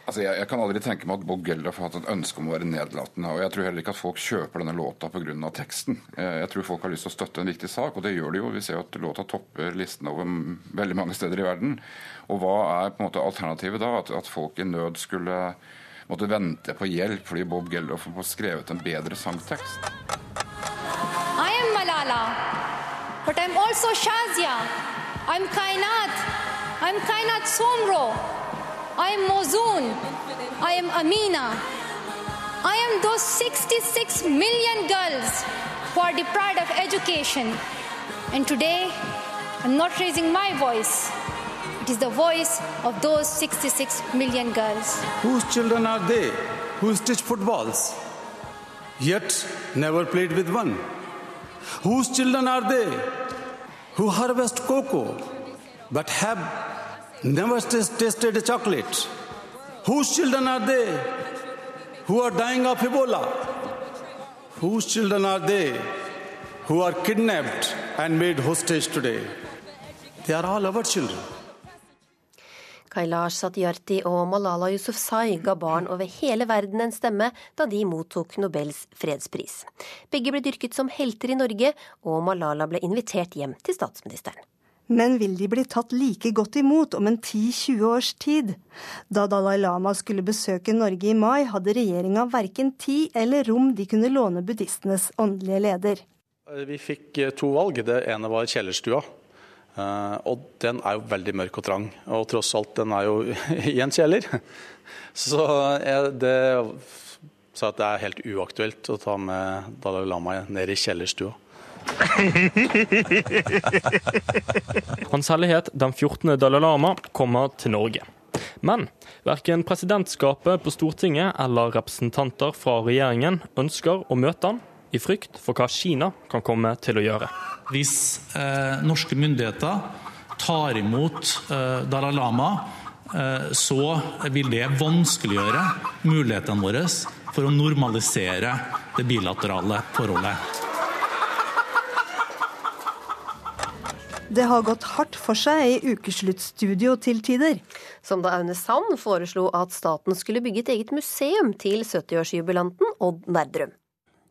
Altså, jeg, jeg, kan aldri tenke meg at Bob Geldof har hatt et ønske om å være nedlatende. og Jeg tror heller ikke at folk kjøper denne låta pga. teksten. Jeg tror folk har lyst til å støtte en viktig sak, og det gjør de jo. Vi ser at låta topper listen over veldig mange steder i verden. Og hva er på en måte alternativet da? At, at folk i nød skulle måtte vente på hjelp fordi Bob Geldof har skrevet en bedre sangtekst. I am Malala, but I'm also Shazia. I'm Kainat. I'm Kainat Somro. I am Mozoon. I am Amina. I am those 66 million girls who are deprived of education. And today, I'm not raising my voice. It is the voice of those 66 million girls. Whose children are they who stitch footballs, yet never played with one? Whose children are they who harvest cocoa, but have never tasted a chocolate? Whose children are they who are dying of Ebola? Whose children are they who are kidnapped and made hostage today? They are all our children. Kailash Satyarthi og Malala Yousafzai ga barn over hele verden en stemme da de mottok Nobels fredspris. Begge ble dyrket som helter i Norge, og Malala ble invitert hjem til statsministeren. Men vil de bli tatt like godt imot om en 10-20 års tid? Da Dalai Lama skulle besøke Norge i mai, hadde regjeringa verken tid eller rom de kunne låne buddhistenes åndelige leder. Vi fikk to valg. Det ene var kjellerstua. Eh, og den er jo veldig mørk og trang, og tross alt, den er jo i en kjeller. Så det sa at det er helt uaktuelt å ta med Dalai Lama ned i kjellerstua. Hans Hellighet den 14. Dalai Lama kommer til Norge. Men verken presidentskapet på Stortinget eller representanter fra regjeringen ønsker å møte han i frykt for hva Kina kan komme til å gjøre. Hvis eh, norske myndigheter tar imot eh, Dalai Lama, eh, så vil det vanskeliggjøre mulighetene våre for å normalisere det bilaterale forholdet. Det har gått hardt for seg i ukesluttstudio til tider. Som da Aune Sand foreslo at staten skulle bygge et eget museum til 70-årsjubilanten Odd Nerdrum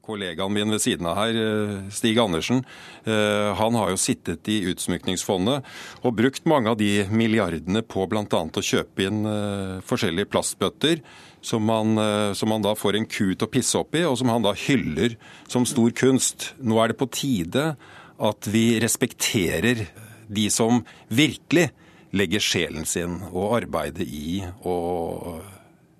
kollegaen min ved siden av her, eh, Stig Andersen, eh, han har jo sittet i Utsmykningsfondet og brukt mange av de milliardene på bl.a. å kjøpe inn eh, forskjellige plastbøtter. Som man, som man, da får en ku til å pisse oppi, og som han da hyller som stor kunst. Nå er det på tide at vi respekterer de som virkelig legger sjelen sin og arbeider i å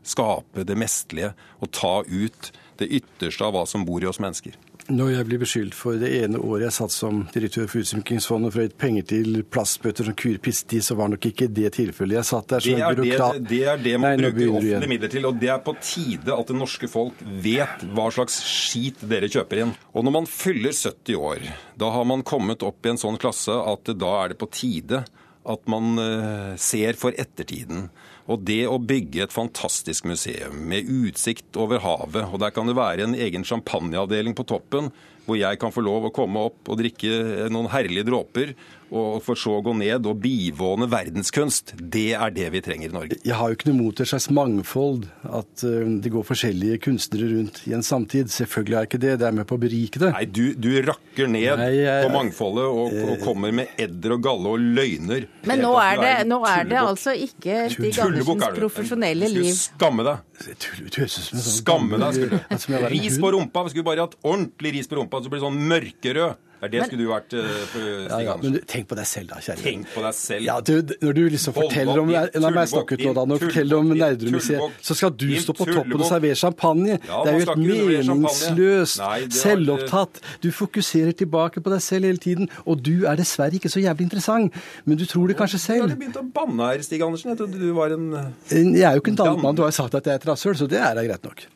skape det mestlige og ta ut det ytterste av hva som bor i oss mennesker. Når jeg blir beskyldt for det ene året jeg satt som direktør for Utsmykkingsfondet for å gitt penger til plastbøtter som kur pisti, så var nok ikke det tilfellet. Jeg satt der som byråkrat. Det, det er det man Nei, bruker offentlige midler til, og det er på tide at det norske folk vet hva slags skit dere kjøper inn. Og når man fyller 70 år, da har man kommet opp i en sånn klasse at da er det på tide at man eh, ser for ettertiden. Og det å bygge et fantastisk museum med utsikt over havet, og der kan det være en egen champagneavdeling på toppen, hvor jeg kan få lov å komme opp og drikke noen herlige dråper og for så å gå ned og bivåne verdenskunst. Det er det vi trenger i Norge. Jeg har jo ikke noe mot et slags mangfold, at uh, det går forskjellige kunstnere rundt i en samtid. Selvfølgelig er ikke det, det er med på å berike det. Nei, du, du rakker ned Nei, jeg, på mangfoldet og, og, kommer med edder og galle og løgner. Men nå er det, nå er det altså ikke Stig Andersens profesjonelle liv. Skamme deg. Sånn Skamme deg. Skulle. Ris på rumpa. Vi skulle bare hatt ordentlig ris på rumpa, så blir det sånn mørkerød. Er det men, skulle du vært uh, på ja, ja, men Tenk på deg selv, da, kjære. Tenk på deg selv. Ja, du, når du liksom forteller om La meg snakke ut nå, da. Når du forteller om Nerdrum-museet, så skal du stå på toppen og servere champagne. Ja, det er jo et meningsløst. Selvopptatt. Du fokuserer tilbake på deg selv hele tiden. Og du er dessverre ikke så jævlig interessant, men du tror det kanskje selv. Du har begynt å banne her, Stig Andersen. Jeg trodde du var en Jeg er jo ikke en dannemann. Du har sagt at jeg er et rasshøl, så det er da greit nok.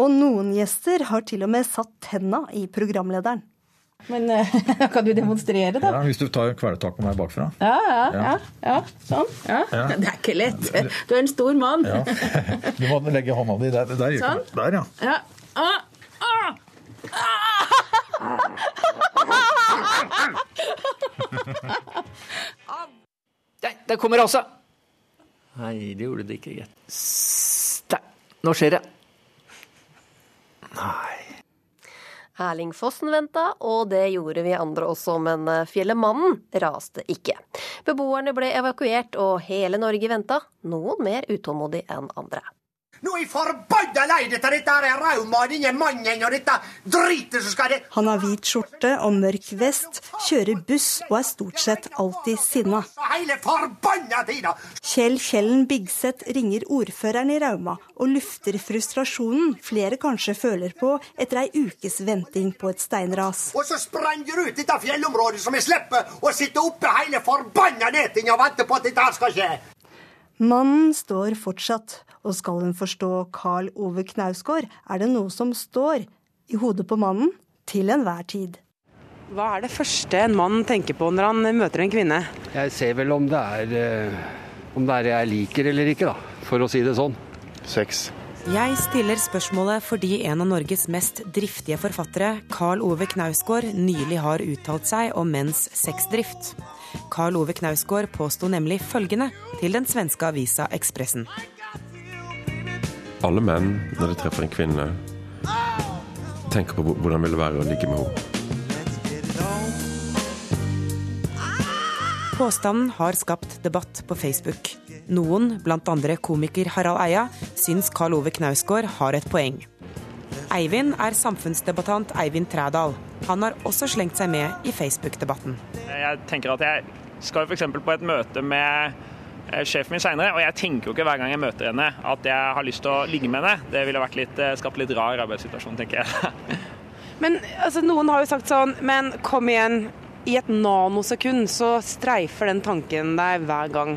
Og noen gjester har til og med satt tenna i programlederen. Men da kan du demonstrere, da? Ja, Hvis du tar kvelertak på meg bakfra. Ja, ja, ja, ja. Sånn. Ja. Det er ikke lett. Du er en stor mann. Ja. Du må legge hånda di der. Der, sånn. der ja. ja. Ah, ah. Der, der kommer Asa! Nei, det gjorde det ikke. Der. Nå skjer det. Nei Erling Fossen venta, og det gjorde vi andre også, men eh, Fjellemannen raste ikke. Beboerne ble evakuert, og hele Norge venta, noen mer utålmodig enn andre. Nå er jeg forbanna lei dette, dette er Rauma og denne mannen og dette dritet som skal det Han har hvit skjorte og mørk vest, kjører buss og er stort sett alltid sinna. Hele forbanna tida! Kjell Kjellen Bigseth ringer ordføreren i Rauma og lufter frustrasjonen flere kanskje føler på etter ei ukes venting på et steinras. Og så sprenger ut dette fjellområdet som jeg slipper å sitte oppe hele forbanna netinga og vente på at dette skal skje. Mannen står fortsatt, og skal hun forstå Carl Ove Knausgård, er det noe som står i hodet på mannen til enhver tid. Hva er det første en mann tenker på når han møter en kvinne? Jeg ser vel om det er, eh, om det er jeg liker eller ikke, da, for å si det sånn. Sex. Jeg stiller spørsmålet fordi en av Norges mest driftige forfattere, Carl Ove Knausgård, nylig har uttalt seg om menns sexdrift. Karl Ove Knausgård påsto nemlig følgende til den svenske avisa Ekspressen. Alle menn, når de treffer en kvinne, tenker på hvordan det vil være å ligge med henne. Påstanden har skapt debatt på Facebook. Noen, bl.a. komiker Harald Eia, syns Karl Ove Knausgård har et poeng. Eivind er samfunnsdebattant Eivind Trædal. Han har også slengt seg med i Facebook-debatten. Jeg tenker at jeg skal f.eks. på et møte med eh, sjefen min seinere, og jeg tenker jo ikke hver gang jeg møter henne at jeg har lyst til å ligge med henne. Det ville vært litt, eh, skapt litt rar arbeidssituasjon, tenker jeg. men altså, noen har jo sagt sånn, men kom igjen. I et nanosekund så streifer den tanken deg hver gang.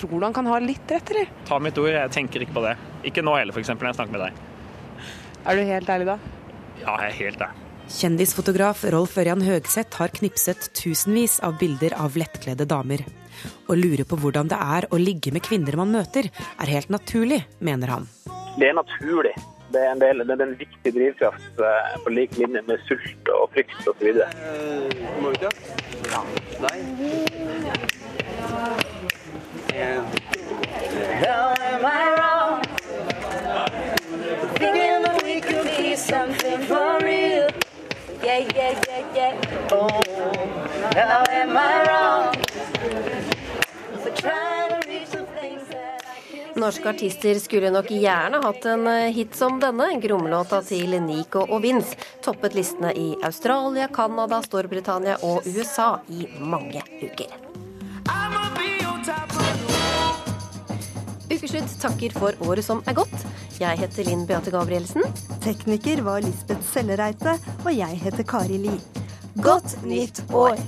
Tror du han kan ha litt rett, eller? Ta mitt ord, jeg tenker ikke på det. Ikke nå heller, f.eks. når jeg snakker med deg. Er du helt ærlig da? Ja, jeg er helt ærlig. Kjendisfotograf Rolf Ørjan Høgseth har knipset tusenvis av bilder av lettkledde damer. Å lure på hvordan det er å ligge med kvinner man møter, er helt naturlig, mener han. Det er naturlig. Det er en, del, det er en viktig drivkraft eh, på lik linje med sult og frykt osv. Am I wrong? Something for real. Yeah, yeah, yeah, yeah. Oh, now am I wrong? For trying to reach the things that Norske artister skulle nok gjerne hatt en eh, hit som denne. Gromlåta til Nico og Vince toppet listene i Australia, Canada, Storbritannia og USA i mange uker. Ukeslutt takker for året som er gått. Jeg heter Linn Beate Gabrielsen. Tekniker var Lisbeth Sellereite, og jeg heter Kari Li. Godt nytt år!